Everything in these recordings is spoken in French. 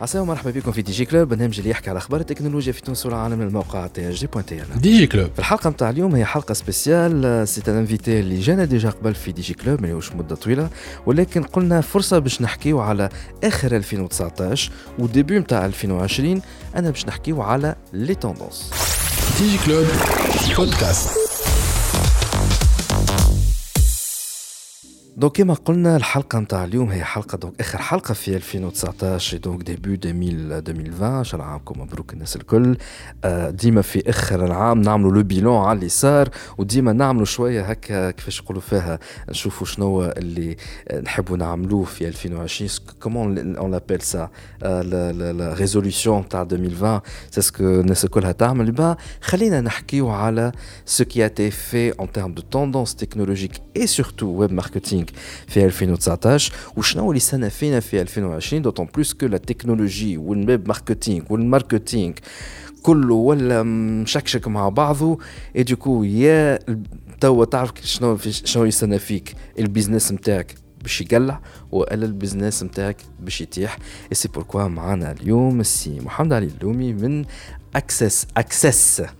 عساكم مرحبا بكم في دي جي كلوب. برنامج اللي يحكي على أخبار التكنولوجيا في تونس والعالم من الموقع تي جي بوان تي ديجي كلوب. الحلقة نتاع اليوم هي حلقة سبيسيال. سي ان انفيتي اللي جانا ديجا قبل في دي جي كلوب ما هوش مدة طويلة. ولكن قلنا فرصة باش نحكيو على آخر 2019 وديبي نتاع 2020 أنا باش نحكيو على لي توندونس ديجي كلوب بودكاست دونك كما قلنا الحلقة نتاع اليوم هي حلقة دونك آخر حلقة في 2019 دونك ديبي 2020 شاء الله عامكم مبروك الناس الكل. آه، ديما في آخر العام نعملوا لو بيلون على اللي صار وديما نعملوا شوية هكا كيفاش نقولوا فيها نشوفوا شنو اللي نحبوا نعملوه في 2020 كومون اون لابيل سا لا ريزوليسيون تاع 2020 سي سكو الناس الكلها تعمل با خلينا نحكيو على سو كي ا في ان تيرم دو توندونس تكنولوجيك اي سورتو ويب ماركتينغ في 2019 وشنو اللي سنة فينا في 2020 دوتون بلوس كو لا تكنولوجي والويب ماركتينغ والماركتينغ كله ولا مشكشك مع بعضه. اي دوكو يا توا تعرف شنو شنو يستنى فيك؟ البيزنس نتاعك باش يقلع والا البيزنس نتاعك باش يتيح؟ اي سي بوركوا معنا اليوم السي محمد علي اللومي من اكسس اكسس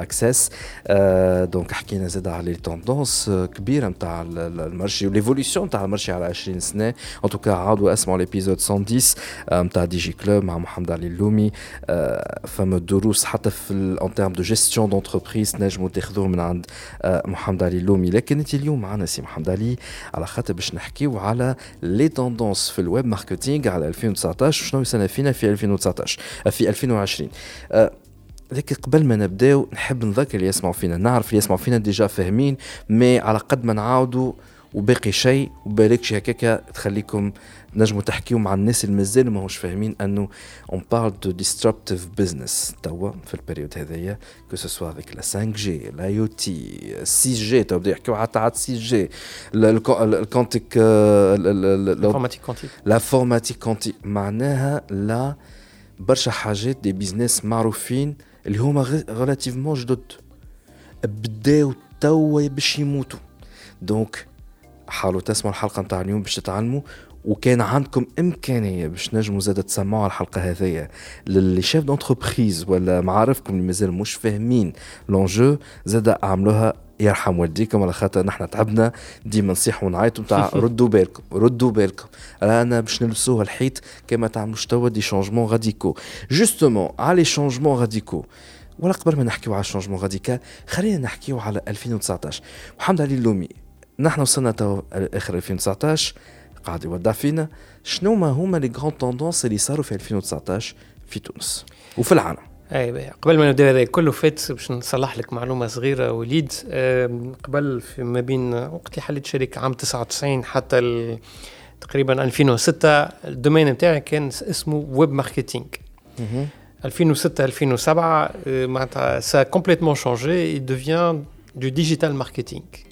Access. Donc, حكينا زاد على les tendances كبيرة نتاع المارشي l'évolution نتاع المارشي على 20 سنة en tout cas عاودوا اسمعوا l'épisode 110 نتاع دي جي كلوب مع محمد علي اللومي فما دروس حتى في en termes de gestion d'entreprise تنجموا تاخذوه من عند محمد علي اللومي لكن انت اليوم معنا سي محمد علي على خاطر باش نحكيو على لي توندونس في الويب ماركتينغ على 2019 وشنو يصنع فينا في 2019 في 2020 لكن قبل ما نبداو نحب نذكر اللي يسمعوا فينا. نعرف اللي يسمعوا فينا ديجا فاهمين مي على قد ما نعاودوا وباقي شيء وبالكش هكاكا تخليكم نجموا تحكيوا مع الناس اللي مازال ماهوش فاهمين أنه اون بارل دو ديستربتيف بزنس توا في البريود هذايا كو سو سوا افيك لا 5 جي الاي أو تي 6 جي تو بداو يحكيو حتى على 6 جي الكونتيك الانفورماتيك كونتيك لافورماتيك كونتيك معناها لا برشا حاجات دي بيزنس معروفين اللي هما ريلاتيفمون جدد. بداو توا باش يموتوا. دونك حاولوا تسمعوا الحلقة نتاع اليوم باش تتعلموا وكان عندكم إمكانية باش نجموا زاد تسمعوا الحلقة هذيا. للي شيف دونتربريز ولا معارفكم اللي مازال مش فاهمين لونجو زاد أعملوها يرحم والديكم. على خاطر نحن تعبنا. ديما نصيحوا ونعيطوا نتاع ردوا بالكم ردوا بالكم. رانا باش نلبسوها الحيط كما تعملوش توا دي شونجمون غاديكو. جوستومون على شونجمون غاديكو. ولا قبل ما نحكيو على الشونجمون غاديكال خلينا نحكيو على 2019 محمد علي اللومي نحن وصلنا تو آخر 2019 قاعد يودع فينا. شنو ما هما لي غران توندونس اللي صاروا في 2019 في تونس؟ وفي العالم. أي قبل ما نبدأ هذا كله فات باش نصلح لك معلومة صغيرة وليد. قبل في ما بين وقت اللي حليت شركه عام 99 حتى تقريبا 2006 الدومين نتاعي كان اسمه ويب ماركتينغ. 2006 2007 معناتها سا كومبليتمون شونجي il devient du digital marketing.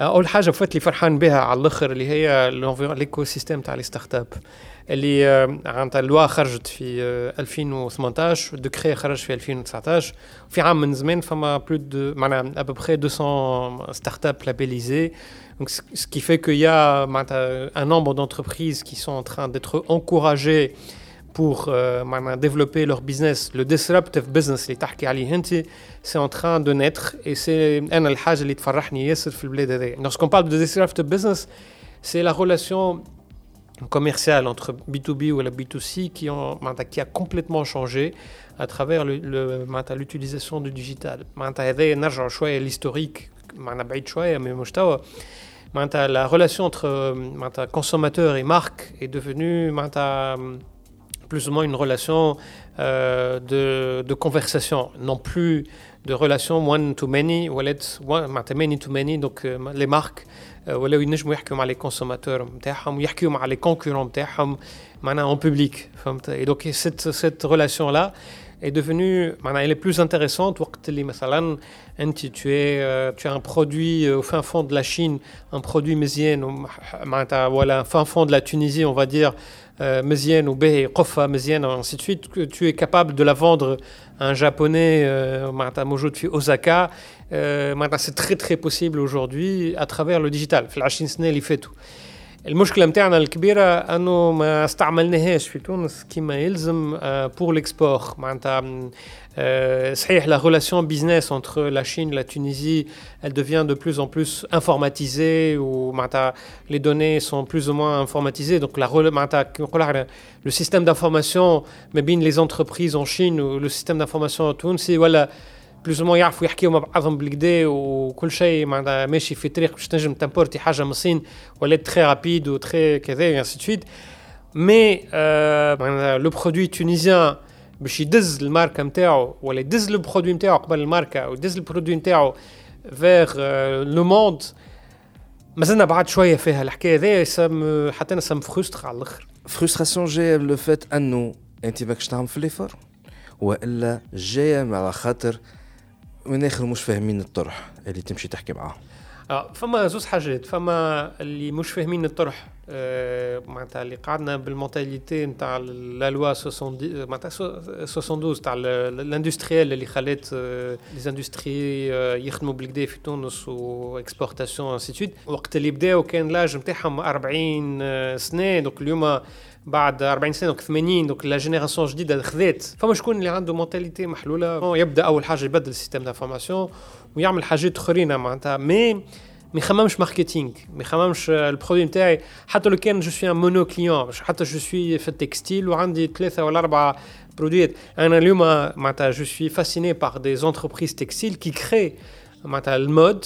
اول حاجه فات لي فرحان بها على الاخر اللي هي ليكو سيستيم تاع لي ستارت اب اللي عن اللوا خرجت في 2018 دكري خرج في 2019 في عام من زمان فما بلو دو معناها ابوبخي 200 ستارت اب labellisés Donc, ce qui fait qu'il y a un nombre d'entreprises qui sont en train d'être encouragées pour euh, développer leur business, le disruptive business c'est en train de naître et c'est Lorsqu'on parle de disruptive business, c'est la relation commerciale entre B2B ou la B2C qui, a complètement changé à travers l'utilisation du digital. l'historique, la relation entre consommateur et marque est devenue plus ou moins une relation euh, de, de, conversation, non plus de relation one to many, ou many to many, donc euh, les marques ولاو ينجموا يحكوا مع لي كونسوماتور نتاعهم ويحكوا مع لي كونكورون نتاعهم معناها en public فهمت et donc cette cette relation là est devenue elle est plus intéressante وقت اللي مثلا انت tu es euh, tu as un produit au fin fond de la Chine un produit مزيان معناتها ولا fin fond de la Tunisie on va dire مزيان وباهي قفه مزيان ainsi de suite que tu es capable de la vendre à un japonais معناتها موجود في اوزاكا c'est très très possible aujourd'hui à travers le digital في العشرين سنه اللي فاتوا المشكله نتاعنا الكبيره انه ما استعملناهاش في تونس كما يلزم pour l'export معناتها صحيح la relation business entre la Chine la Tunisie elle devient de plus en plus informatisée ou les données sont plus ou moins informatisées donc la le système d'information mais bien les entreprises en Chine ou le système d'information en Tunisie voilà بلوز مو يعرفوا يحكيوا مع بعضهم بالكدا وكل شيء معناتها ماشي في طريق باش تنجم تمبورتي حاجة من الصين ولا تخي رابيد وتخي كذا انسي سويت مي معناتها لو برودوي تونيزيان باش يدز الماركة نتاعو ولا يدز لو برودوي نتاعو قبل الماركة ويدز البرودوي نتاعو فيغ لو موند مازلنا بعد شوية فيها الحكاية هذايا حتى أنا سام فرستر على الآخر. فرستراسيون جاية لو فات أنه أنت ماكش تعمل في ليفر وإلا جاية على خاطر من الآخر مش فاهمين الطرح اللي تمشي تحكي معاهم آه فما زوز حاجات فما اللي مش فاهمين الطرح آه معناتها اللي قعدنا بالمونتاليتي نتاع لا لوا 72 تاع الاندستريال اللي خلات لي زاندستري يخدموا بالكدا في تونس واكسبورتاسيون انسي سويت وقت اللي بداو كان لاج نتاعهم 40 سنة دوك اليوم بعد 40 سنة دوك 80 دوك لا جينيراسيون جديدة خذات فما شكون اللي عنده مونتاليتي محلولة. يبدأ أول حاجة يبدل السيستم دانفورماسيون ويعمل حاجات أخرين معناتها. مي ما يخممش ماركتينغ ما يخممش البرودوي نتاعي. حتى لو كان جو سوي ان مونو كليون حتى جو سوي في التكستيل وعندي ثلاثة ولا أربعة برودويات أنا اليوم معناتها جو سوي فاسيني بار دي زونتربريز تكستيل كي كري معناتها المود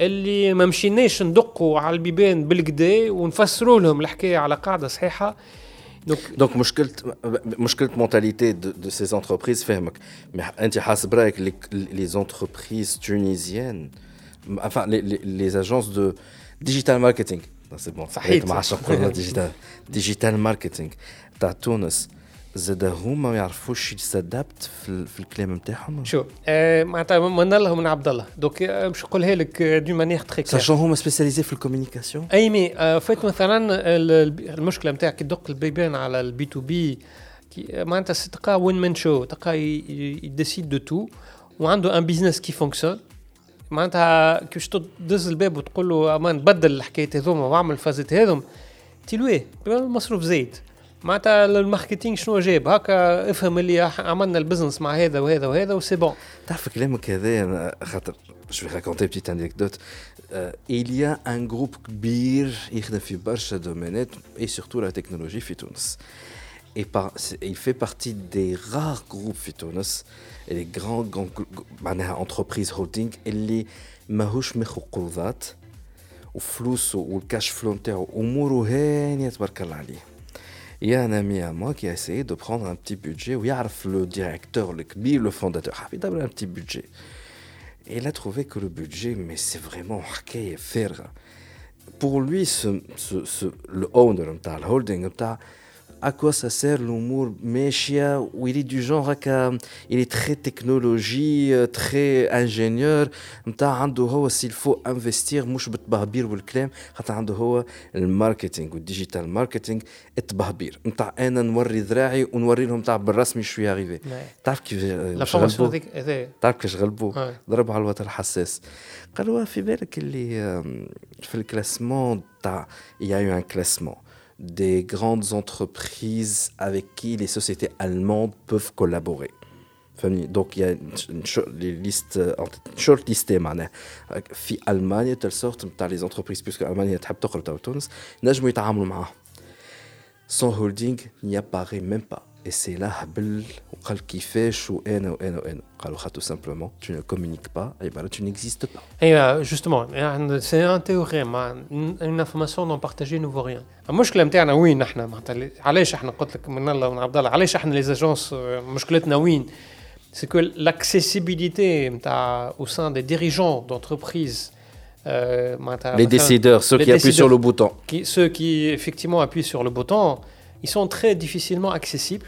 اللي ما مشيناش ندقوا على البيبان بالكدا ونفسروا لهم الحكاية على قاعدة صحيحه donc, donc مشكلة mentalité de, de ces entreprises فهمك mais انت حاسب les, les entreprises tunisiennes enfin les, les, les agences de digital marketing c'est bon صحيح digital digital marketing تاع تونس زاد هما ما يعرفوش يسادابت في, في الكلام نتاعهم شو آه معناتها من الله ومن عبد الله دوك باش نقولها لك دو مانيير تري كلير ساشون هما سبيسياليزي في الكوميونيكاسيون اي مي آه فات مثلا المشكلة نتاعك كي تدق البيبان على البي تو بي معناتها تلقى وين من شو تلقى يديسيد دو تو وعنده ان بيزنس كي فونكسيون معناتها كيفاش تدز الباب وتقول له أمان نبدل الحكايات هذوما واعمل فازت هذوم تلويه المصروف زايد معناتها الماركتينغ شنو جاب هكا افهم اللي عملنا البزنس مع هذا وهذا وهذا وسي بون. تعرف كلامك هذا خاطر جو راكونتي بتيت انكدوت il y a un groupe كبير يخدم في برشا دومينات اي سورتو لا تكنولوجي في تونس et par, il fait partie des rares groupes في تونس les grands معناها entreprises holding اللي ماهوش ماخو قروضات وفلوسه والكاش فلو نتاعو اموره هانيه تبارك الله عليه Il y a un ami à moi qui a essayé de prendre un petit budget, où il y a le directeur, le KBI, le fondateur, un petit budget. Et il a trouvé que le budget, mais c'est vraiment faire. Pour lui, le owner, le holding, à quoi ça sert l'humour méchia où il est du genre il est très technologie très ingénieur. نتاع عنده هو s'il faut investir مش بالتبهبير والكلام خاطر عنده هو الماركتينغ والديجيتال ماركتينغ التبهبير نتاع أنا نوري ذراعي ونوري لهم تاع بالرسمي شو ياريفي تعرف كيف تعرف كيفاش غلبوه ضربوا على الوتر الحساس. قالوا في بالك اللي في الكلاسمون تاع يا يو ان كلاسمون des grandes entreprises avec qui les sociétés allemandes peuvent collaborer. Donc il y a une, liste, short listée معناها في المانيا تل سورت نتاع les entreprises puisque المانيا تحب تقرب تاع تونس نجموا يتعاملوا معاهم. Son holding n'y apparaît même pas. Et c'est là هبل وقال كيفاش وانا وانا وانا قالوا tout simplement tu ne communiques pas et voilà tu n'existes pas. Et justement c'est un théorème une information non partagée ne vaut rien. المشكله نتاعنا وين احنا معناتها علاش احنا قلت لك من الله ومن عبد الله علاش احنا لي زاجونس مشكلتنا وين c'est que l'accessibilité au sein des dirigeants d'entreprises euh, les décideurs, ceux qui appuient sur le bouton. Qui, ceux qui effectivement appuient sur le bouton, ils sont très difficilement accessibles.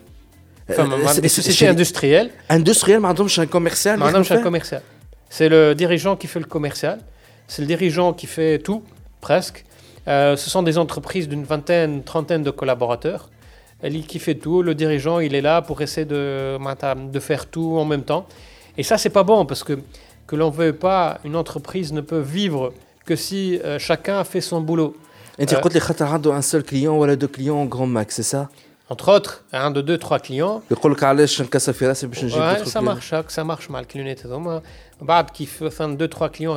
des sociétés industrielles. Industrielles, un commercial. un commercial. C'est le dirigeant qui fait le commercial. C'est le dirigeant qui fait tout, presque. Euh, ce sont des entreprises d'une vingtaine, trentaine de collaborateurs. Elle qui fait tout. Le dirigeant, il est là pour essayer de, de faire tout en même temps. Et ça, c'est pas bon parce que que l'on veut pas, une entreprise ne peut vivre que si euh, chacun fait son boulot. Et tu euh, un seul client ou deux clients en grand max, c'est ça? entre autres, un de deux, trois clients. Ouais, ça marche, hein, ça marche mal hein. qui fait deux, trois clients,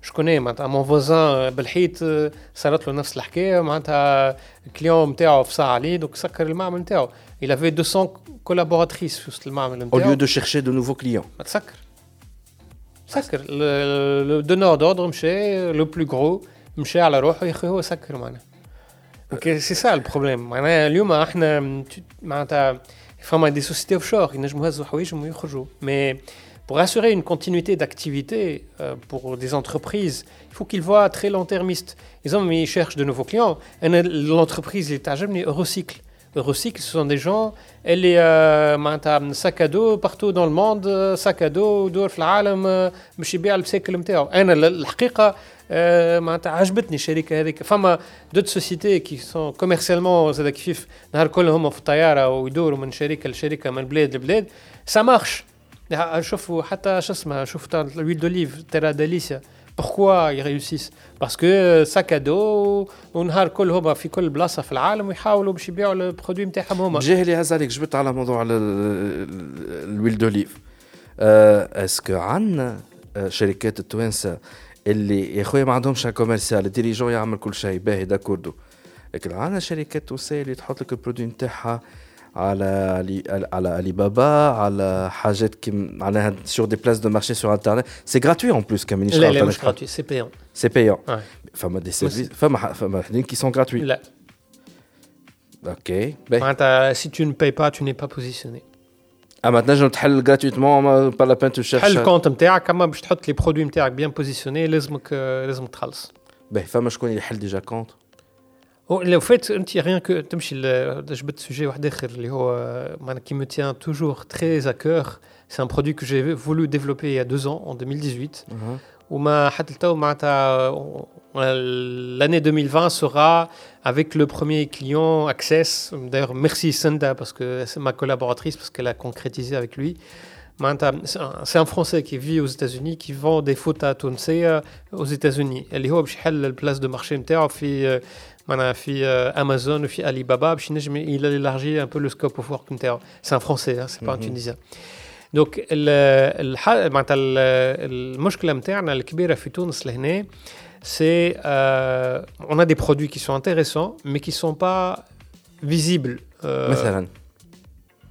je connais hein. mon voisin, euh, Belhit, ça a le client donc ça le Il avait 200 collaboratrices Au lieu de chercher de nouveaux clients. Bah, le donneur d'ordre, le plus gros, à la روحه يا اخي هو سكر معناها سي سا البروبليم معناها اليوم احنا معناتها فما دي سوسيتي اوف شور ينجموا يهزوا حوايجهم ويخرجوا مي Pour assurer une continuité d'activité euh, pour des entreprises, il faut qu'ils voient très long-termiste. Ils, ont, ils cherchent de nouveaux clients. L'entreprise est à jamais Eurocycle. Eurocycle, ce sont des gens, elle est euh, sac à dos partout dans le monde, sac à dos, دور في العالم باش يبيع البسيكل نتاعو. انا الحقيقه معناتها عجبتني الشركه هذيك فما دوت سوسيتي كي سون كوميرسيالمون زاد كيف نهار كل هما في الطياره ويدوروا من شركه لشركه من بلاد لبلاد سا مارش شوفوا حتى شو اسمها شوف تاع l'huile d'olive تيرا داليسيا Pourquoi ils réussissent? Parce que sac à dos ونهار كل هما في كل بلاصه في العالم ويحاولوا باش يبيعوا البرودوي نتاعهم هما. جاهلي هز عليك جبت على موضوع الويل دوليف اسكو عندنا شركات التوانسة اللي يا خويا ما عندهمش كوميرسيال الديريجون يعمل كل شيء باهي داكوردو لكن عندنا شركات توسية اللي تحط لك البرودوي نتاعها على على علي بابا على حاجات كي معناها سور دي بلاس دو مارشي سور انترنت سي غراتوي اون بلوس كمانيش لا لا مش غراتوي سي بيون سي بيون فما دي سيرفيس فما فما حدين كي سون غراتوي لا اوكي معناتها سي تو ne payes pas tu n'es pas positionné اما تنجم تحل غراتويتمون با لا بان تو شيرش تحل الكونت نتاعك اما باش تحط لي برودوي نتاعك بيان بوزيسيوني لازمك لازم تخلص باهي فما شكون يحل ديجا كونت لو فات انت ريان كو تمشي جبت سوجي واحد اخر اللي هو معناها كي مو تيان توجور تري ا كور سي ان برودوي كو جي فولو ديفلوبي il y a 2 ans en 2018 وما حتى لتو معناتها l'année 2020 sera avec le premier client Access. D'ailleurs, merci Senda parce que c'est ma collaboratrice parce qu'elle a concrétisé avec lui. C'est un Français qui vit aux États-Unis qui vend des photos à Tunisia aux États-Unis. Elle est la place de marché نتاعو في في Amazon في Alibaba il a élargi un peu le scope of work C'est un Français, hein, c'est pas un mhm. Tunisien. Donc معناتها المشكله نتاعنا الكبيره في تونس لهنا c'est euh, on a des produits qui sont intéressants mais qui sont pas visibles. Euh,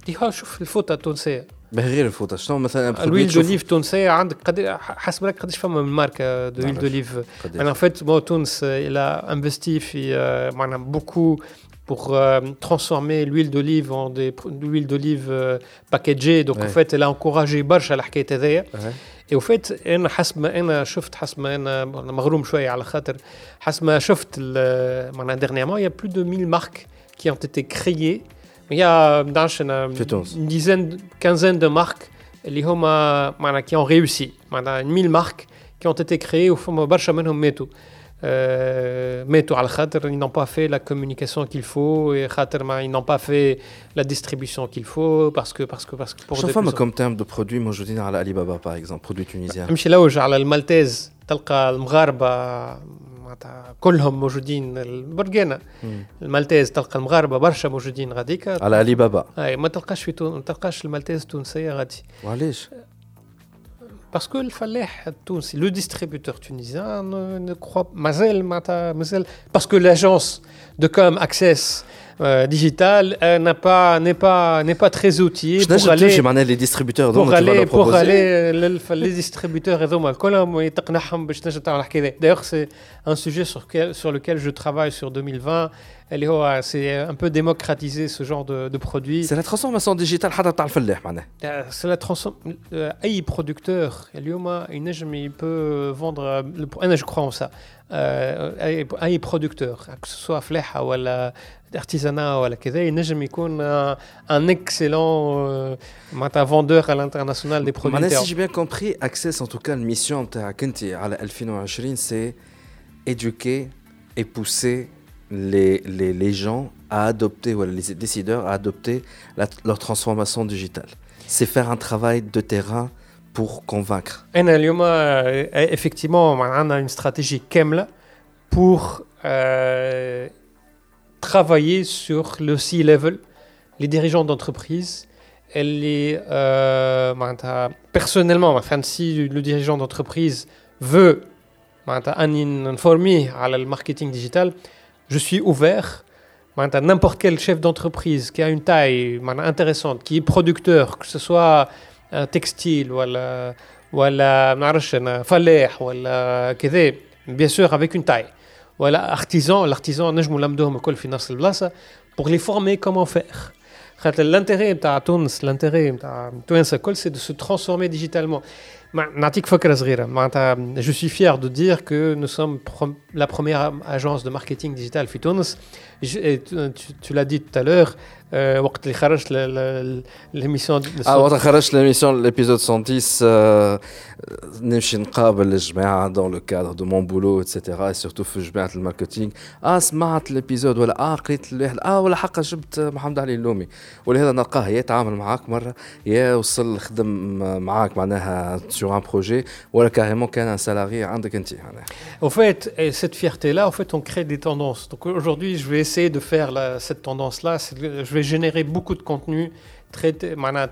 ديها شوف الفوطه التونسيه غير الفوطه شنو مثلا الويل دوليف تونسيه عندك قد حسب بالك قداش فما من ماركه دويل دوليف انا فيت بون تونس الى انفستي في معنا بوكو pour euh, transformer l'huile d'olive en des l'huile d'olive euh, packagée donc ouais. en fait elle a encouragé برشا الحكايه هذيا et au fait انا حسب ما انا شفت حسب ما انا مغروم شويه على خاطر حسب ما شفت معناها dernièrement il y a plus de 1000 marques qui ont été créées il y a euh, dans une euh, dizaine, quinzaine de marques qui ont réussi. Il y a 1000 marques qui ont été créées au fond de Meto. Euh, Al ils n'ont pas fait la communication qu'il faut et ils n'ont pas fait la distribution qu'il faut parce que parce que parce que pour comme terme de produit, moi je dis Alibaba par exemple, produit tunisien. Je suis là où j'ai le معناتها كلهم موجودين البرقانه المالتيز تلقى المغاربة برشا موجودين غاديك. على علي بابا أي ما تلقاش في تون... ما تلقاش المالتيز التونسية غادي. وعلاش؟ باسكو الفلاح التونسي لو ديستريبيوتور تونيزيان نو كخوا مازال معناتها مازال باسكو لاجونس دو كوم اكسس euh, digital euh, n'est pas n'est pas n'est pas très outillé pour aller les distributeurs donc pour aller pour aller euh, les distributeurs et d'ailleurs c'est un sujet sur, quel, sur lequel je travaille sur 2020 اللي هو c'est un peu démocratiser ce genre de, de produits c'est la transformation digitale حتى تاع الفلاح معناها c'est la transformation اي producteur اليوم ينجم il peut vendre انا je crois en ça اي اي producteur que ce soit فلاحه ولا artisanat ولا كذا ينجم يكون un excellent معناتها vendeur à l'international des produits معناها si j'ai bien compris Access en tout cas الميسيون نتاعك انت على 2020 c'est éduquer et pousser les, les, les gens à adopter, ou les décideurs à adopter leur transformation digitale. C'est faire un travail de terrain pour convaincre. effectivement, on a une stratégie KEML pour euh, travailler sur le C-level, les dirigeants d'entreprise. Elle est euh, personnellement, si le dirigeant d'entreprise veut informer à le marketing digital, je suis ouvert. N'importe quel chef d'entreprise qui a une taille intéressante, qui est producteur, que ce soit un textile ou ولا bien sûr avec une taille voilà artisan l'artisan نجموا نلمدوهم الكل في نفس البلاصه pour les former comment faire l'intérêt de تونس l'intérêt de تونس الكل c'est de se transformer digitalement je suis fier de dire que nous sommes la première agence de marketing digital Fitons. Tu, tu l'as dit tout à l'heure, وقت اللي خرجت l'émission اه وقت خرجت l'émission l'épisode 110 نمشي نقابل الجماعه dans le cadre de mon boulot etc et surtout في جماعه الماركتينغ اه سمعت الابيزود ولا اه قريت الواحد اه ولا حقا جبت محمد علي اللومي ولهذا نلقاه يا تعامل معاك مره يا وصل خدم معاك معناها sur un projet ولا carrément كان un salarié عندك انت يعني. Au fait, cette fierté là, en fait, on crée des tendances. Donc aujourd'hui, je vais essayer de faire la, cette tendance là, je vais générer beaucoup de contenu très,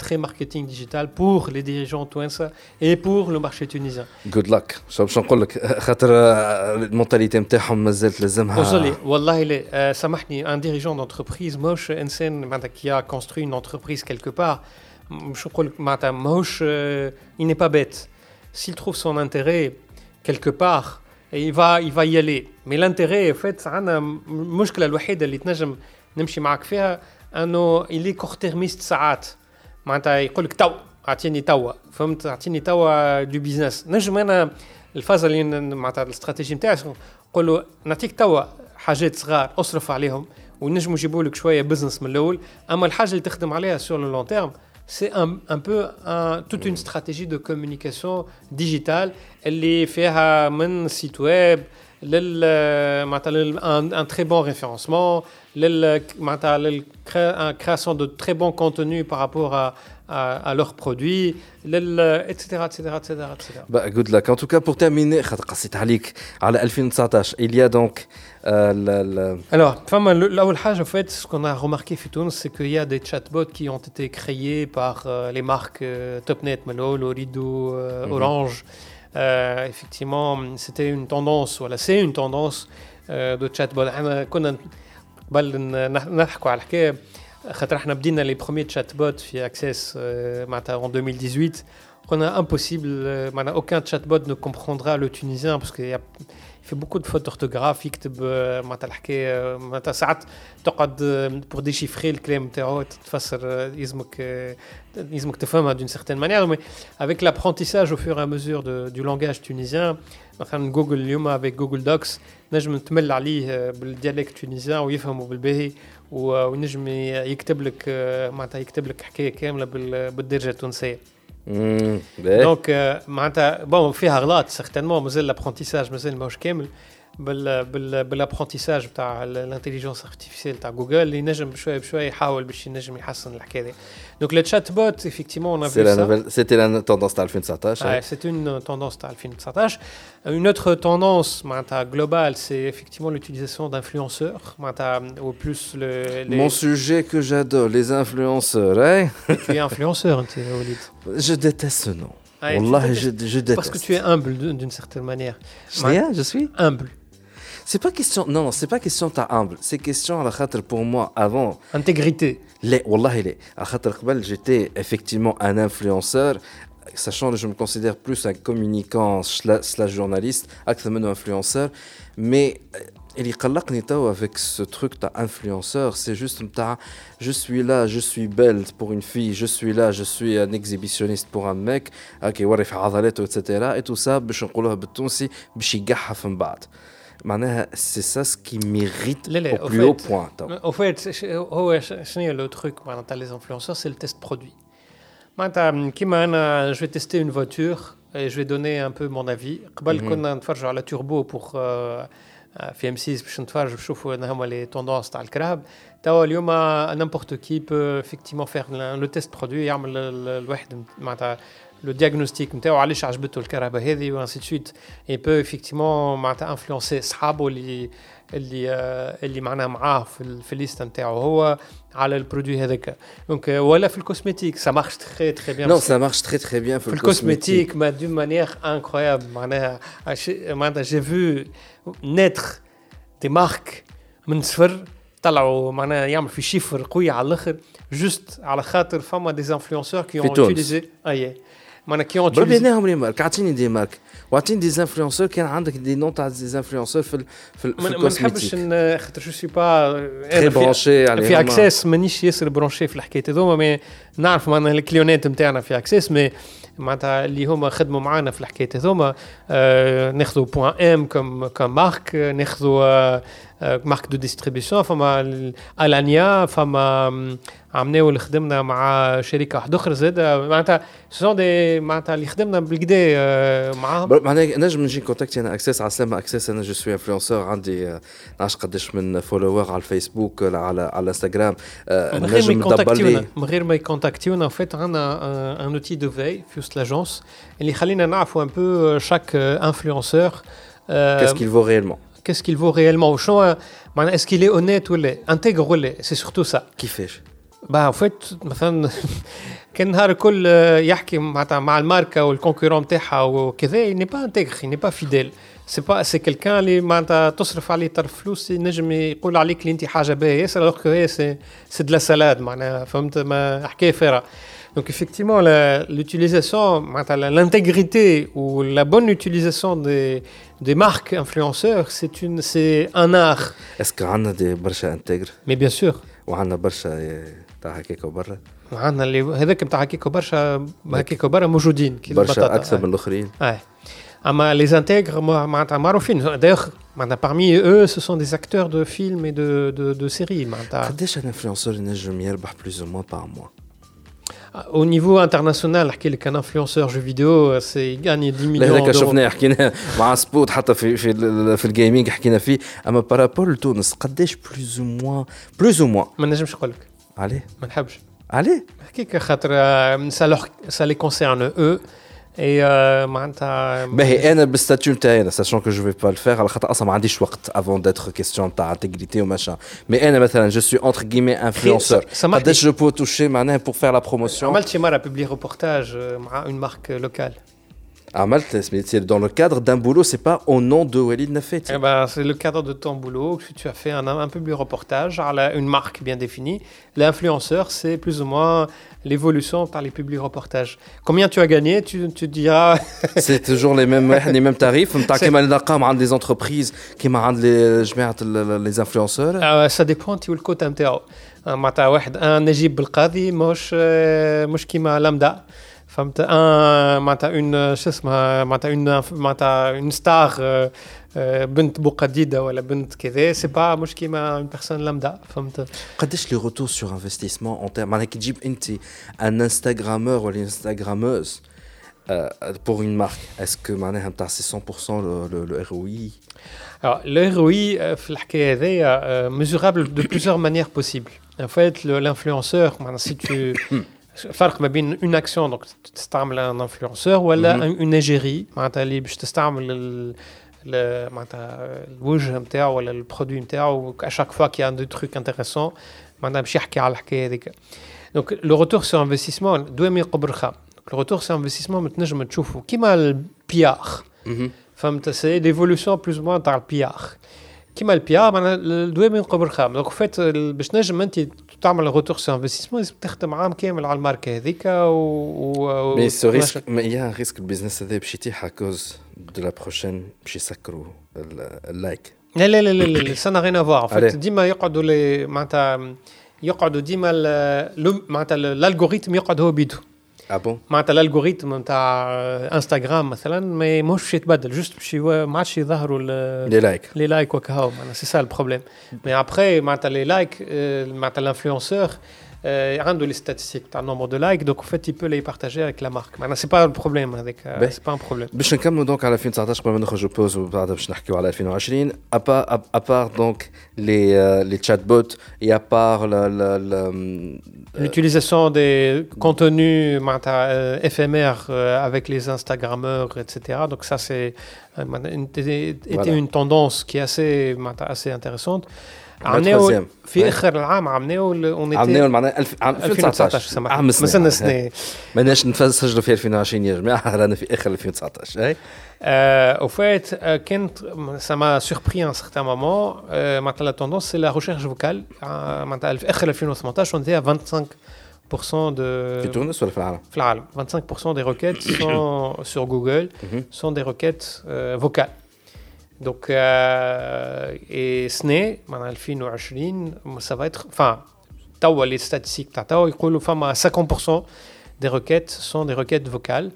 très marketing digital pour les dirigeants tunisiens et pour le marché tunisien. Good luck. باش نقول لك خاطر المونتاليتي نتاعهم مازالت لازمها وصلي والله سامحني un dirigeant d'entreprise ماهوش انسان qui a construit une entreprise quelque part مش نقول لك معناتها ماهوش il n'est pas bête s'il trouve son intérêt quelque part il va il va y aller mais l'intérêt en fait عندنا المشكله الوحيده اللي تنجم نمشي معك فيها أنه اللي كورتيرميست ساعات. معناتها يقول لك تو أعطيني توا. فهمت؟ أعطيني توا دو بيزنس. نجم أنا الفازة اللي معناتها الاستراتيجي نتاعي نقول له نعطيك توا حاجات صغار أصرف عليهم ونجموا يجيبوا لك شوية بزنس من الأول. أما الحاجة اللي تخدم عليها سور لو لون تيرم un, un peu un, toute une stratégie de communication digitale. اللي فيها من لل معناتها Euh, un, très bon référencement, la euh, création de très bons contenus par rapport à, à, leurs produits, etc. etc., etc., etc. Bah, good luck. En tout cas, pour terminer, il y a donc. Euh, le... Alors, en fait, ce qu'on a remarqué, c'est qu'il y a des chatbots qui ont été créés par euh, les marques TopNet, Manol, Orido, mhm. Orange. Orange. Euh, effectivement, c'était une tendance, voilà, c'est une tendance euh, de chatbot. كنا قبل نحكوا على الحكايه خاطر احنا بدينا لي بروميي تشات بوت في اكسس معناتها en 2018 قلنا امبوسيبل معناتها aucun chat bot ne comprendra le tunisien parce qu'il y a fait beaucoup de fautes d'orthographe. يكتب معناتها الحكاية معناتها ساعات تقعد pour déchiffrer الكلام نتاعو تفسر يلزمك يلزمك تفهمها d'une certaine manière. Mais avec l'apprentissage au fur et à mesure de, tunisien مثلا جوجل اليوم avec Google Docs نجم تمل عليه بالديالكت تونيزيان ويفهمه بالباهي ونجم يكتب لك معناتها يكتب لك حكاية كاملة بالدرجة التونسية. دونك معناتها بون فيها غلط سيغتينمون مازال لابرونتيساج مازال ماهوش كامل بال بال بالابرونتيساج تاع الانتيليجنس ارتيفيسيال تاع جوجل اللي نجم بشويه بشويه يحاول باش ينجم يحسن الحكايه دي دونك le chatbot, effectivement, on a vu ça. C'était la tendance de 2019. Ouais, c'est une tendance de 2019. Une autre tendance globale, c'est effectivement l'utilisation d'influenceurs. Au plus le, les... Mon sujet que j'adore, les influenceurs. Hein? tu es influenceur, Walid. Je déteste ce nom. Ah, Wallah, je, je, déteste. Parce que tu es humble d'une certaine manière. Je, je suis humble. C'est pas question. Non, non, c'est pas question ta humble. C'est question à la pour moi avant. Intégrité. Les, wallahi les. À j'étais effectivement un influenceur. Sachant que je me considère plus un communicant slash journaliste, actuellement un influenceur, mais euh, il y avec ce truc t'as influenceur, c'est juste je suis là, je suis belle pour une fille, je suis là, je suis un exhibitionniste pour un mec, ok, warif etc. Et tout ça, je vais le dire en معناها سي سا سكي ميريت au plus haut point. Au fait, هو شنو لو تروك معناتها لي انفلونسور سي التيست برودوي. معناتها كيما انا جو تيستي اون فواتور et je vais donner un peu mon avis. قبل كنا نتفرجوا على توربو pour في ام 6 باش نتفرجوا نشوفوا ان هما لي توندونس تاع الكراب توا اليوم نيمبورت كي بو افكتيمون فير لو تيست برودوي يعمل الواحد معناتها le diagnostic نتاعو علاش عجبته الكهرباء هذه وانسي دو سويت اي بو افيكتيمون معناتها انفلونسي صحابه اللي اللي اللي معناها معاه في في الليست نتاعو هو على البرودوي هذاك دونك ولا في الكوزميتيك سا مارش تري تري بيان نو سا مارش تري تري بيان في الكوزميتيك ما دون مانيير انكرويابل معناها معناتها جي فو نيتر دي مارك من صفر طلعوا معناها يعمل في شيفر قوي على الاخر جوست على خاطر فما دي انفلونسور كي اون يوتيليزي اي معناها كي اون بربي ناهم لي مارك أعطيني دي مارك. وأعطيني دي انفلونسور كان عندك دي نون تاع دي انفلونسور في في في ما نحبش خاطر جو سي با تري برونشي يعني في اكسس مانيش ياسر برونشي في الحكاية هذوما مي نعرف معناها الكليونات نتاعنا في اكسس مي معناتها اللي هما خدموا معانا في الحكاية هذوما آه ناخذوا بوان ام كم كم مارك ناخذوا آه مارك دو ديستريبيسيون فما الانيا فما عملناو اللي خدمنا مع شركه واحده اخرى زاد معناتها سون دي معناتها اللي خدمنا بالكدا معاهم معناها نجم نجي كونتاكتي انا اكسس على سلامه اكسس انا جو سوي انفلونسور عندي نعرفش قداش من فولوور على الفيسبوك على على الانستغرام نجم ندبر لي من غير ما يكونتاكتيونا فيت عندنا ان اوتي دو في في وسط لاجونس اللي يخلينا نعرفوا ان بو شاك انفلونسور Qu'est-ce qu'il vaut réellement Qu'est-ce qu'il vaut réellement Est-ce qu'il est honnête ou intègre ou C'est surtout ça. كيفاش؟ bah en fait مثلا كان نهار الكل يحكي معناتها مع الماركه والكونكورون نتاعها وكذا ني با انتيغر ني با فيديل سي با سي كيلكان اللي معناتها تصرف عليه طرف فلوس ينجم يقول عليك اللي انت حاجه باهيه ياسر الوغ هي سي سي دو لا سالاد معناها فهمت ما حكايه فارغه Donc effectivement, l'utilisation, l'intégrité ou la bonne utilisation des, des marques influenceurs, c'est une, c'est un art. Est-ce qu'on a des برشا intègres Mais bien sûr. وعندنا برشا تاع هكاك وبرا عندنا اللي هذاك نتاع هكاك وبرشا هكاك وبرا موجودين كي برشا اكثر من الاخرين اي اما لي انتيغر معناتها معروفين دايوغ معناتها parmi eux ce sont des acteurs de films et de de de séries معناتها قداش ان انفلونسور ينجم يربح بلوز او موان بار موا Au niveau international, نحكي لك ان انفلونسور جو فيديو سي يغاني 10 مليون هذاك شفناه حكينا مع سبوت حتى في في في الجيمنج حكينا فيه اما بارابول لتونس قداش بلوز او موان بلوز او موان ما نجمش نقول لك عليه ما نحبش عليه نحكيك خاطر سا سا لي كونسيرن et euh, euh Mais un statut sachant que je vais pas le faire, alors ça m'a dit choix avant d'être question d'intégrité ou machin. Mais je suis entre guillemets influenceur. Je peux toucher pour faire la promotion. J'ai publié reportage euh, une marque locale. À Malte, c'est dans le cadre d'un boulot, c'est pas au nom de Walid Nafet. Eh ben, c'est le cadre de ton boulot. Tu as fait un, public reportage une marque bien définie. L'influenceur, c'est plus ou moins l'évolution par les publics reportages. Combien tu as gagné Tu, tu diras. c'est toujours les mêmes, les mêmes tarifs. des entreprises qui les, les influenceurs. Ah ça dépend de le quota. Un Najib Belkadi, Mosh euh, Kima Lambda فهمت ان معناتها اون شو اسمها معناتها اون معناتها اون ستار بنت بوقديده ولا بنت كذا سي با مش كيما اون بيرسون لامدا فهمت قداش لي روتور سور انفستيسمون اون تيرم معناها كي تجيب انت ان انستغرامور ولا انستغراموز pour une marque, est-ce que c'est 100% le, le, le ROI Alors, le ROI, est mesurable de plusieurs manières possibles. En fait, l'influenceur, si tu. فرق ما بين une action donc تستعمل un influenceur ولا une égérie معناتها اللي باش تستعمل معناتها الوجه نتاعو ولا البرودوي نتاعو à chaque fois qu'il y a des trucs intéressants معناتها باش يحكي على الحكايه هذيك donc le retour sur investissement دوام يقبر خا le retour sur investissement ما تنجم تشوفه كيما البيار فهمت سي ديفولوسيون بلوز موان تاع البيار كيما البيار معناها الدوام ينقبر خام دونك فات باش تنجم انت تعمل روتور سو انفستيسمون لازم تخدم عام كامل على الماركة هذيك و مي سو ريسك يا ريسك البيزنس هذا باش يتيح كوز دو لا بروشين باش يسكروا اللايك لا لا لا لا لا سا غين افوار ديما يقعدوا معناتها يقعدوا ديما معناتها الالغوريثم يقعد هو بيدو آه بون معناتها الالغوريثم نتاع انستغرام مثلا ما ماهوش يتبدل جوست باش ما عادش يظهروا لي لايك. لي لايك وكهو معناتها سي سا البروبليم مي ابخي معناتها لي لايك معناتها الانفلونسور عنده لي ستاتستيك تاع النومبر دو لايك دونك فيت يبو لي بارتاجي افيك لا مارك معناتها سي با البروبليم هذاك سي با ان بروبليم باش نكملوا دونك على 2019 قبل ما نخرجوا بوز وبعدها باش نحكيوا على 2020 ابار دونك لي لي تشات بوت et à part l'utilisation des contenus euh, éphémères euh, avec les Instagrammeurs, etc. Donc ça, c'est était une tendance qui est assez, assez intéressante. عملناه في اخر العام عملناه عملناه معناها 2019 سامحني عام سنه سنه ماناش نسجلوا في 2020 يا جماعه رانا في اخر 2019 اي au fait, كانت ça m'a surpris à un certain moment معناتها la tendance c'est la recherche vocale معناتها في اخر 2018 on était à 25 de في تونس ولا في العالم؟ في العالم 25 des requêtes sont sur Google sont des requêtes vocales Donc, euh, et SNE, en 2020, ça va être. Enfin, les statistiques, à 50% des requêtes sont des requêtes vocales.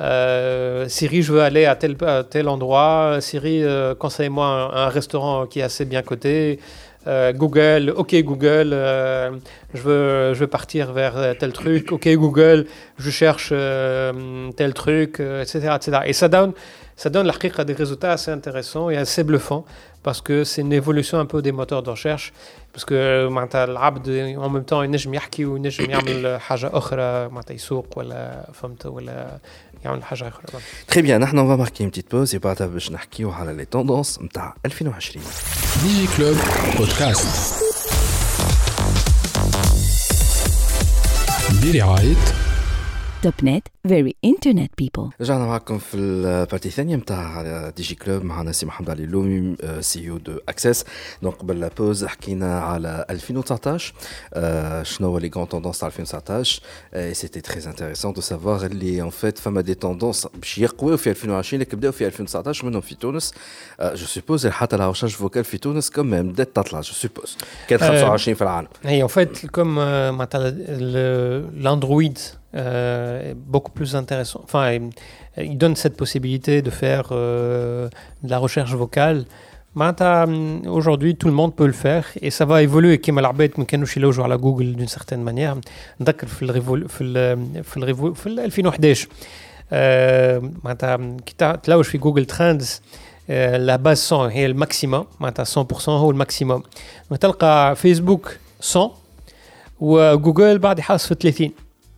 Euh, Siri, je veux aller à tel, tel endroit. Siri, euh, conseille-moi un, restaurant qui est assez bien coté. Google, ok Google, je, veux, je veux partir vers tel truc. Ok Google, je cherche tel truc, etc., etc. Et ça donne ça donne la des résultats assez intéressants et assez bluffants parce que c'est une évolution un peu des moteurs de recherche parce que en même temps ينجم يحكي وينجم يعمل حاجه اخرى معناتها يسوق ولا فهمت ولا يعمل حاجه اخرى Très bien, نحن on va marquer une petite pause et بعدها باش نحكيو على les tendances نتاع 2020 ديجي كلوب بودكاست برعايه توب نت فيري انترنت بيبل رجعنا معكم في البارتي الثانيه نتاع دي جي كلوب معنا سي محمد علي اللومي سي او دو اكسس دونك قبل لا بوز حكينا على 2019 شنو هو لي غون توندونس تاع 2019 اي سيتي تري انتريسون دو سافوار اللي ان فيت فما دي توندونس باش يقويو في 2020 اللي بداو في 2019 منهم في تونس جو سوبوز حتى لا ريشيرش فوكال في تونس كم ميم بدات تطلع جو سوبوز كانت 25 في العالم هي ان فيت كوم معناتها الاندرويد euh, beaucoup plus intéressant. Enfin, il, donne cette possibilité de faire euh, de la recherche vocale. Aujourd'hui, tout le monde peut le faire et ça va évoluer. Comme العباد ما كانوش يلوجوا على جوجل d'une certaine manière. نذكر في الريفول في ال في الريفول في 2011 معناتها كي تلوج في جوجل ترندز لا باز 100 هي الماكسيموم معناتها 100% هو الماكسيموم تلقى فيسبوك 100 وجوجل بعد يحاس في 30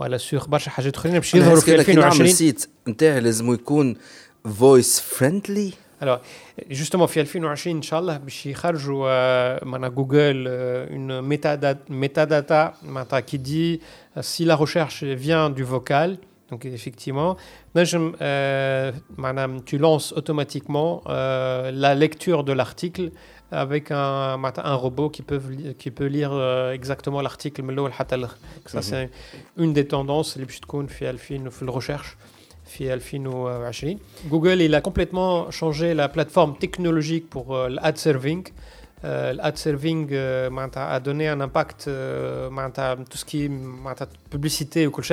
ولا sur برشا حاجات اخرين باش يظهروا في 2020 السيت نتاعي لازم يكون فويس فريندلي Alors, justement, في 2020 ان شاء الله باش يخرجوا معناها جوجل une métadata, métadata معناتها qui dit si la recherche vient du vocal donc effectivement, euh, tu lances automatiquement euh, la lecture de l'article avec un, un robot qui peut, qui peut lire euh, exactement l'article. Ça, mhm. c'est une des tendances les plus recherche. Google il a complètement changé la plateforme technologique pour l'ad serving. l'ad serving a donné un impact tout ce qui est publicité ou quoi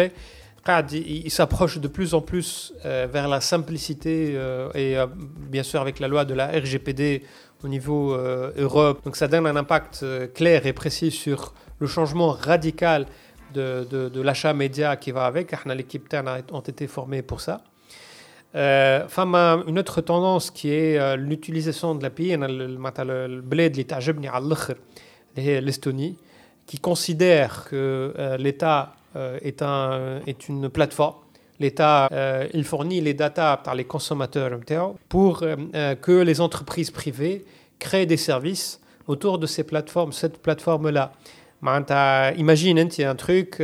il, s'approche de plus en plus euh, vers la simplicité euh, et euh, bien sûr avec la loi de la RGPD au niveau Europe. Donc ça donne un impact clair et précis sur le changement radical de, l'achat média qui va avec. L'équipe Terne ont été formés pour ça. une autre tendance qui est l'utilisation de l'API, le bled l'Estonie, qui considère que l'État est, un, est une plateforme. L'État, euh, il fournit les datas par les consommateurs pour euh, que les entreprises privées créent des services autour de ces plateformes, cette plateforme-là. Imagine, il y a un truc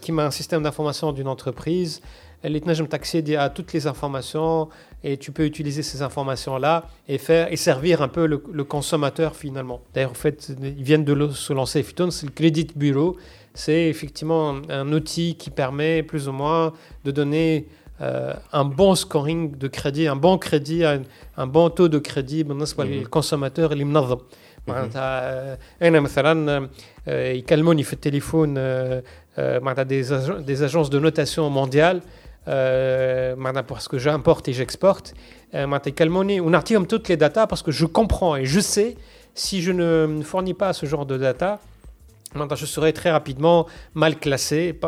qui met un système d'information d'une entreprise, elle accéder à toutes les informations et tu peux utiliser ces informations-là et faire et servir un peu le, consommateur finalement. D'ailleurs, en fait, ils viennent de se lancer. C'est le Credit Bureau c'est effectivement un outil qui permet plus ou moins de donner euh, un bon scoring de crédit, un bon crédit, un, bon taux de crédit بالنسبه للكونسوماتور اللي منظم معناتها انا مثلا يكلموني في التليفون معناتها des, des agences de notation mondiale parce que j'importe et j'exporte معناتها يكلموني ونعطيهم toutes les datas parce que je comprends et je sais si je ne fournis pas ce genre de data je serai très rapidement mal classé,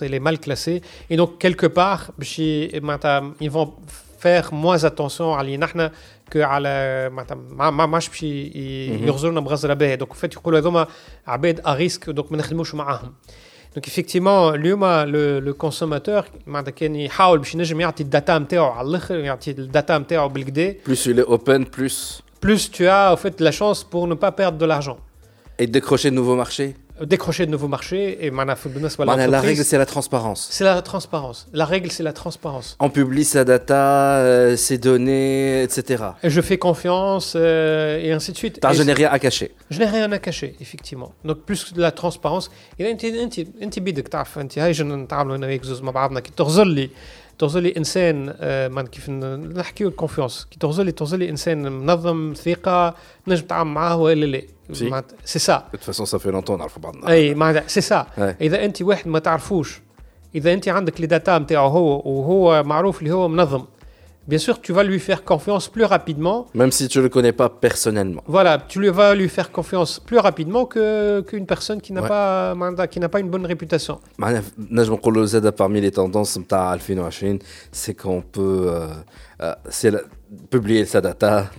les mal classé, et donc quelque part, ils vont faire moins attention à l'inakhna que à la ما ماش باش يغزرنا بغزره باهيه دونك فات يقولوا هذوما عباد à risque donc ما نخدموش معاهم donc effectivement, l'humain, le, le consommateur, il essaie de data Plus il est open, plus. Plus tu as en fait la chance pour ne pas perdre de l'argent. Et décrocher de nouveaux marchés décrocher de nouveaux marchés et la règle c'est la transparence. C'est la transparence. La règle c'est la transparence. On publie sa data, euh, ses données, etc. Et je fais confiance euh, et ainsi de suite. je n'ai rien à cacher. Je n'ai rien à cacher effectivement. Donc plus de la transparence. Et تغزلي انسان من كيف نحكيو الكونفيونس كي تغزلي تغزلي انسان منظم ثقه نجم تعامل معاه ولا لا سي سا دو فاسون سا في لونتون نعرفوا بعضنا اي معناتها سي سا اذا انت واحد ما تعرفوش اذا انت عندك لي داتا نتاعو هو وهو معروف اللي هو منظم bien sûr, tu vas lui faire confiance plus rapidement. Même si tu ne le connais pas personnellement. Voilà, tu lui vas lui faire confiance plus rapidement que qu'une personne qui n'a pas qui n'a pas une bonne réputation. parmi les tendances c'est qu'on peut euh, euh, c'est publier sa data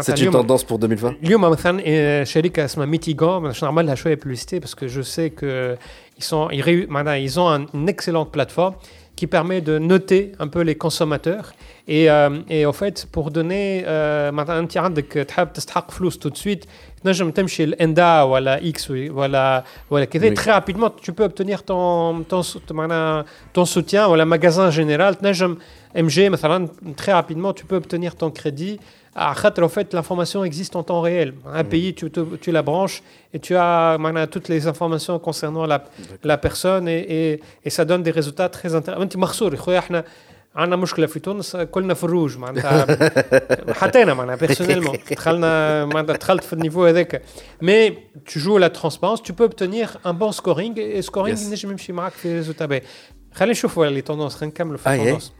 c'est une tendance pour 2020 اليوم مثلا شركه اسمها ميتيغون باش نعمل شويه publicité parce que je sais que ils sont ils ont une excellente plateforme qui permet de noter un peu les consommateurs. Et, euh, et en fait, pour donner, مثلا انت عندك تحب تستحق فلوس tout de suite تنجم تمشي لاندا ولا اكس ولا ولا كذا très rapidement tu peux obtenir ton ton معناها ton soutien ولا magasin général تنجم ام جي مثلا très rapidement tu peux obtenir ton crédit en fait, l'information existe en temps réel. Un mm. pays, tu, tu, la branches et tu as toutes les informations concernant la, la personne et, et, ça donne des résultats très intéressants. عندنا مشكله في تونس كلنا في الروج معناتها حتى انا معناتها بيرسونيلمون دخلنا معناتها دخلت في النيفو هذاك مي tu joues la transparence tu peux obtenir un bon scoring et scoring نجم يمشي معاك في ريزولتا باهي خلينا نشوفوا لي توندونس خلينا نكملوا في التوندونس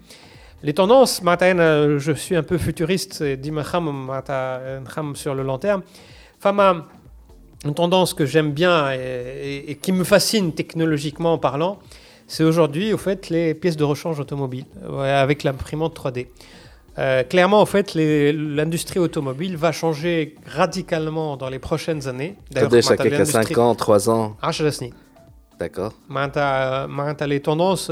Les tendances, euh, je suis un peu futuriste, euh, sur le long terme. Fama, une tendance que j'aime bien et, qui me fascine technologiquement en parlant, c'est aujourd'hui, au fait, les pièces de rechange automobile avec l'imprimante 3D. Euh, clairement, en fait, l'industrie automobile va changer radicalement dans les prochaines années. D'ailleurs, ça quelques 5 ans, 3 ans. D'accord. Maintenant, Les tendances,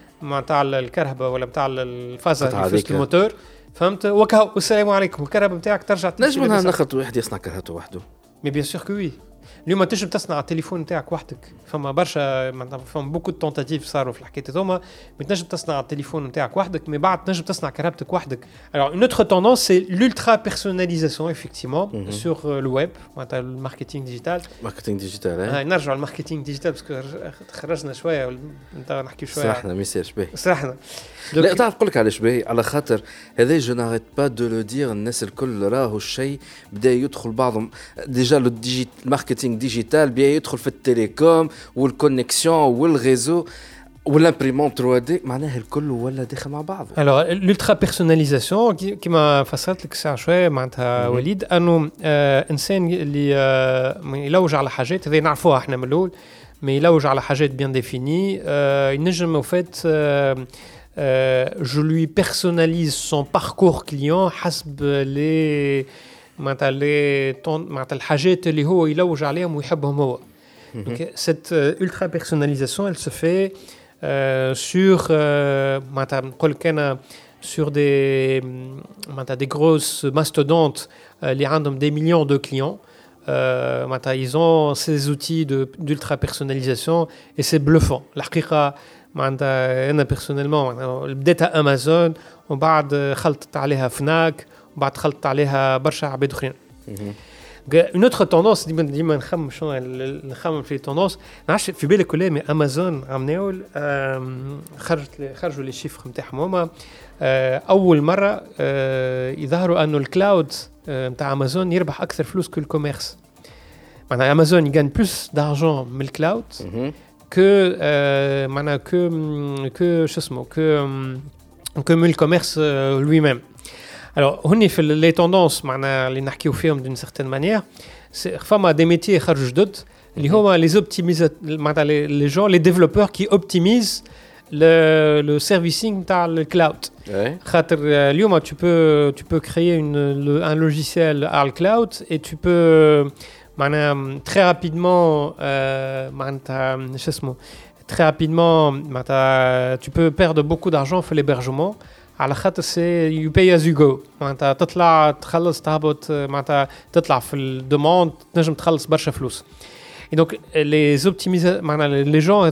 نتاع الكرهبه ولا نتاع الفازة اللي في الموتور. فهمت؟ وكا والسلام عليكم. الكرهبه نتاعك ترجع نجم ناخذ واحد يصنع كرهبته وحده. مي بيان سور كو وي اليوم تنجم تصنع التليفون نتاعك وحدك فما برشا فما بوكو تونتاتيف صاروا في الحكايه هذوما تنجم تصنع التليفون نتاعك وحدك مي بعد تنجم تصنع كهربتك وحدك alors une autre tendance c'est l'ultra personnalisation effectivement mm -hmm. sur le web معناتها الماركتينغ ديجيتال ماركتينغ ديجيتال هاي نرجعوا للماركتينغ ديجيتال باسكو خرجنا شويه نحكي شويه سرحنا ما يصيرش باهي سرحنا لا تعرف نقول لك علاش باهي على خاطر هذا جو ناريت با دو لو دير الناس الكل راهو الشيء بدا يدخل بعضهم ديجا لو الماركتينغ ديجيتال بدا يدخل في التليكوم والكونيكسيون والريزو والامبريمون 3 دي معناها الكل ولا داخل مع بعضه الوغ l'ultra personnalisation كيما فسرت لك ساعه شويه معناتها وليد انه آه انسان اللي آه يلوج على حاجات هذه نعرفوها احنا من الاول مي يلوج على حاجات بيان ديفيني آه ينجم او فات آه je lui personnalise son parcours client حسب لي معناتها لي معناتها الحاجات اللي هو يلوج عليهم ويحبهم هو Donc, cette euh, ultra personnalisation, elle se fait euh, sur, euh, sur des, des grosses mastodontes, euh, les random des millions de clients. Euh, ils ont ces outils d'ultra personnalisation et c'est bluffant. La انا بيرسونيلمون بديتها امازون ومن بعد خلطت عليها فناك وبعد خلطت عليها برشا عباد أخرين. اون اوتر توندونس ديما ديما نخمم شنو نخمم في توندونس نعرفش في بالك ولا مي امازون عملوا خرجت خرجوا لي شيفر نتاعهم هما. أول مرة يظهروا أنه الكلاود نتاع امازون يربح أكثر فلوس كو الكوميرس معناها امازون يغان بلوس دارجون من الكلاود que euh, معناها que que شو اسمه que que من الكوميرس lui-même. Alors, on fait les tendances, les narqués firme d'une certaine manière. C'est Femme a des métiers d'autres. Les optimisateurs, les gens, les développeurs qui optimisent le, le servicing par le cloud. Ouais. Euh, tu, peux, tu peux créer une, le, un logiciel à le cloud et tu peux très rapidement, euh, très rapidement tu peux perdre beaucoup d'argent pour l'hébergement. على خاطر سي يو باي از يو جو معناتها تطلع تخلص تهبط معناتها تطلع في الدوموند تنجم تخلص برشا فلوس Et donc, les optimiser, les gens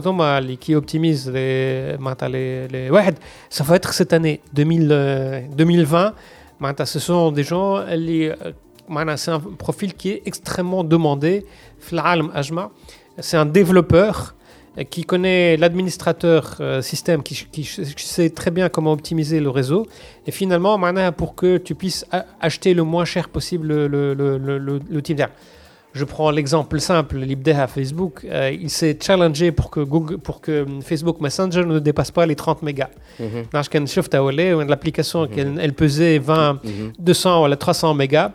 qui optimisent les, les, les ouais, ça va être cette année 2000, 2020. Ce sont des gens, c'est un profil qui est extrêmement demandé. C'est un développeur qui connaît l'administrateur euh, système, qui, qui, sait très bien comment optimiser le réseau. Et finalement, pour que tu puisses acheter le moins cher possible l'outil le, le, je prends l'exemple simple, l'IBDEA Facebook, euh, il s'est challengé pour que, Google, pour que Facebook Messenger ne dépasse pas les 30 mégas. L'application, elle pesait 20, 200 ou 300 mégas.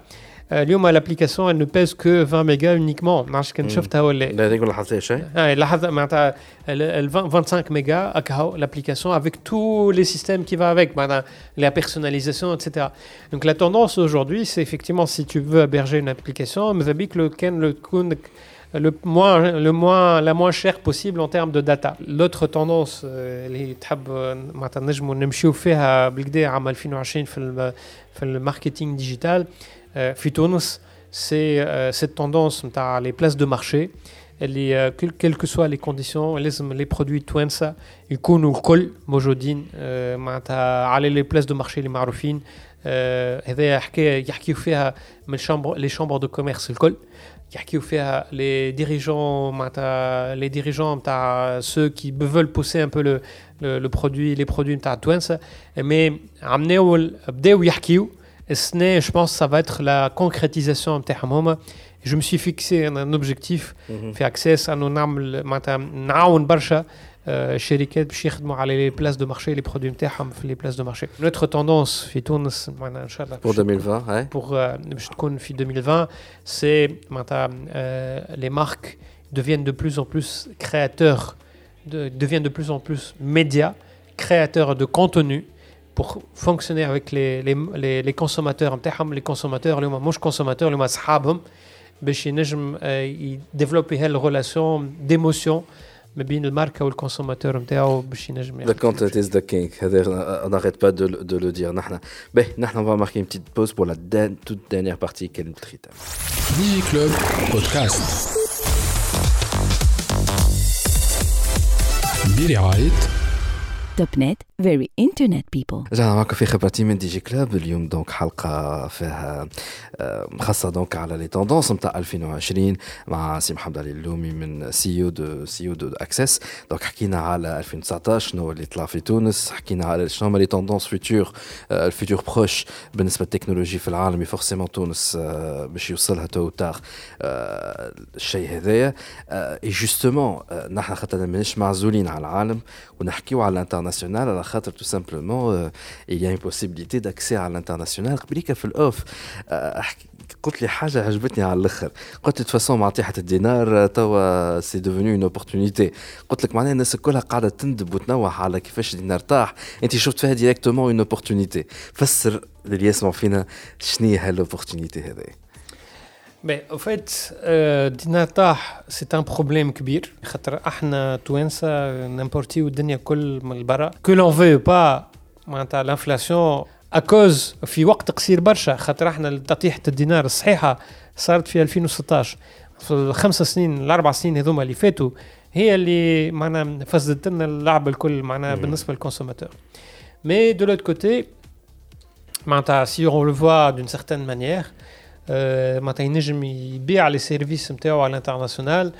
اليوم l'application elle ne pèse que 20 mégas uniquement ما عرفتش كان شفتها ولا لا هذيك لاحظتها شيء اه لاحظ معناتها 25 mégas هكا l'application avec tous les systèmes qui va avec معناتها la personnalisation etc donc la tendance aujourd'hui c'est effectivement si tu veux héberger une application ماذا بيك لو كان لو تكون le moins, le moins, la moins chère possible en termes de data. L'autre tendance اللي تحب معناتها نجموا نمشيو فيها بالكدا عام 2020 في في الماركتينغ ديجيتال في تونس c'est cette tendance نتاع les places de marché اللي quelles que soient les conditions لازم les produits توانسه يكونوا الكل موجودين معناتها على les places de marché اللي معروفين هذا حكايه يحكيو فيها من شامبر لي شامبر دو كوميرس الكل يحكيو فيها لي ديريجون معناتها لي ديريجون تاع سو كي veulent pousser un peu le le, produit les produits نتاع توانسه مي عمناو بداو يحكيو السنه je pense ça va être la concrétisation نتاعهم هما je me suis fixé un objectif في اكسس انه نعمل معناتها نعاون برشا الشركات باش يخدموا على لي بلاس دو مارشي لي برودوي نتاعهم في لي بلاس دو مارشي نوتر توندونس في تونس معناها ان شاء الله بور 2020 بور باش تكون في 2020 سي معناتها لي مارك deviennent de plus en plus créateurs de, deviennent de plus en plus médias créateurs de contenu pour fonctionner avec les, les, les, les consommateurs les consommateurs اللي هما مش consommateurs اللي هما اصحابهم باش ينجم يديفلوبي هالريلاسيون ديموسيون ما بين الماركه والكونسوماتور نتاعو باش ينجم The content is the king. On n'arrête pas de, de le dire. نحن ben, نحن on va marquer une petite pause pour la toute dernière partie qu'elle traite. Digi Club Podcast. توب نت فيري انترنت بيبل رجعنا معكم في خبرتي من دي جي كلاب. اليوم دونك حلقة فيها خاصة دونك على لي توندونس نتاع 2020 مع سي محمد علي اللومي من سي أو دو سي أو دو أكسس. دونك حكينا على 2019 شنو اللي طلع في تونس. حكينا على شنو هما لي توندونس فيتور الفيتور بروش بالنسبة للتكنولوجي في العالم. فورسيمون تونس باش يوصلها تو تار الشيء هذايا. اي جوستومون نحن خاطر ماناش معزولين على العالم. ونحكيو على الانترناسيونال على خاطر tout simplement il y a une possibilité d'accès à l'international. قبليك في الأوف قلت لي حاجة عجبتني على الأخر. قلت لي فاسون مع طيحه الدينار توا سي ديفوني اون اوبورتونيتي قلت لك معناها الناس كلها قاعدة تندب وتنوح على كيفاش الدينار طاح. أنت شفت فيها ديريكتومون اون اوبورتونيتي فسر اللي يسمعوا فينا شنو هي هالاوبورتونيتي هذه؟ أو فيت الدينار طاح سي ان بروبليم كبير خاطر إحنا توانسة نمبورتيو الدنيا كل من البرا كو لون فو با معناتها الانفلاسيون اكوز في وقت قصير برشا. خاطر إحنا تطيحه الدينار الصحيحة صارت في 2016 في الخمس سنين الأربع سنين هذوما اللي فاتوا هي اللي معناها فسدت لنا اللعب الكل معناها بالنسبة للكونسوماتور. مي دو لوت كوتي معناتها سي اون لو فوا دون سيغتان مانيير معناتها ينجم يبيع لي سيرفيس نتاعو على الانترناسيونال.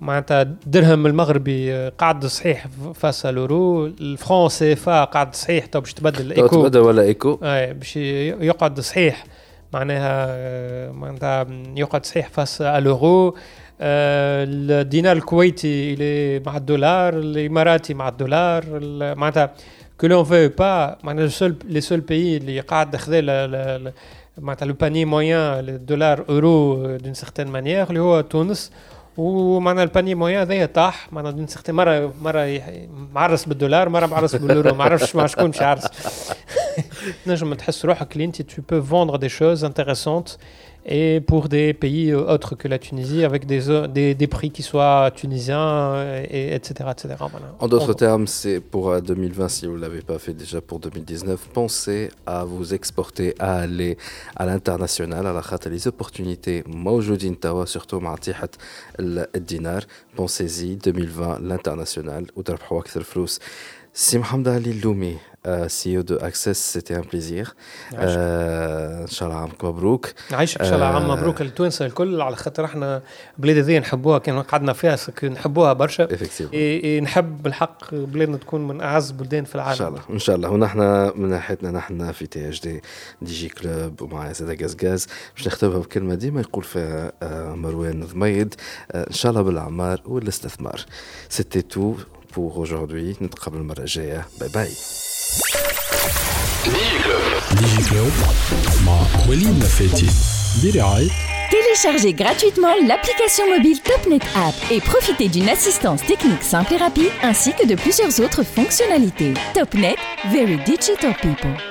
معناتها الدرهم المغربي قاعد صحيح فاس لورو. الفرون سي فا قاعد صحيح تو باش تبدل إيكو. تبدل ولا إيكو؟ اي باش يقعد صحيح. معناها معناتها يقعد صحيح فاس لورو. الدينار الكويتي اللي مع الدولار الإماراتي مع الدولار. معناتها كو لون فو با معناتها لي سول بيي اللي قاعد خذا معناتها لو باني مويان الدولار اورو دون سيغتان مانيير اللي هو تونس ومعناها الباني مويان هذايا طاح. معناها دون سيغتان مره مرة معرس بالدولار مرة معرس باليورو. ما عرفش مع شكون مش عارس. tu peux vendre des choses intéressantes et pour des pays euh, autres que la Tunisie avec des, euh, des, prix qui soient tunisiens, euh, et, etc. etc. En d'autres termes, c'est pour 2020, si vous ne l'avez pas fait déjà pour 2019, pensez à vous exporter, à aller à l'international, à la khat, les opportunités maoujoudin tawa, surtout ma'atihat le dinar. Pensez-y, 2020, l'international, ou tarfhoua kther flous. سي محمد علي اللومي سي أو دو اكسس سيتي ان بليزير ان شاء الله عامك مبروك عايشك ان شاء الله عام مبروك للتوانسه الكل على خاطر إحنا بلاد هذه نحبوها كان قعدنا فيها نحبوها برشا نحب بالحق بلادنا تكون من اعز بلدان في العالم ان شاء الله ان شاء الله ونحن من ناحيتنا نحن في تي اتش دي دي جي كلوب ومع زاد غاز غاز باش نختمها بكلمه ديما يقول فيها مروان ضميد ان شاء الله بالاعمار والاستثمار سيتي تو pour aujourd'hui. notre te le Bye bye. Téléchargez gratuitement l'application mobile TopNet App et profitez d'une assistance technique simple et rapide ainsi que de plusieurs autres fonctionnalités. TopNet, Very Digital People.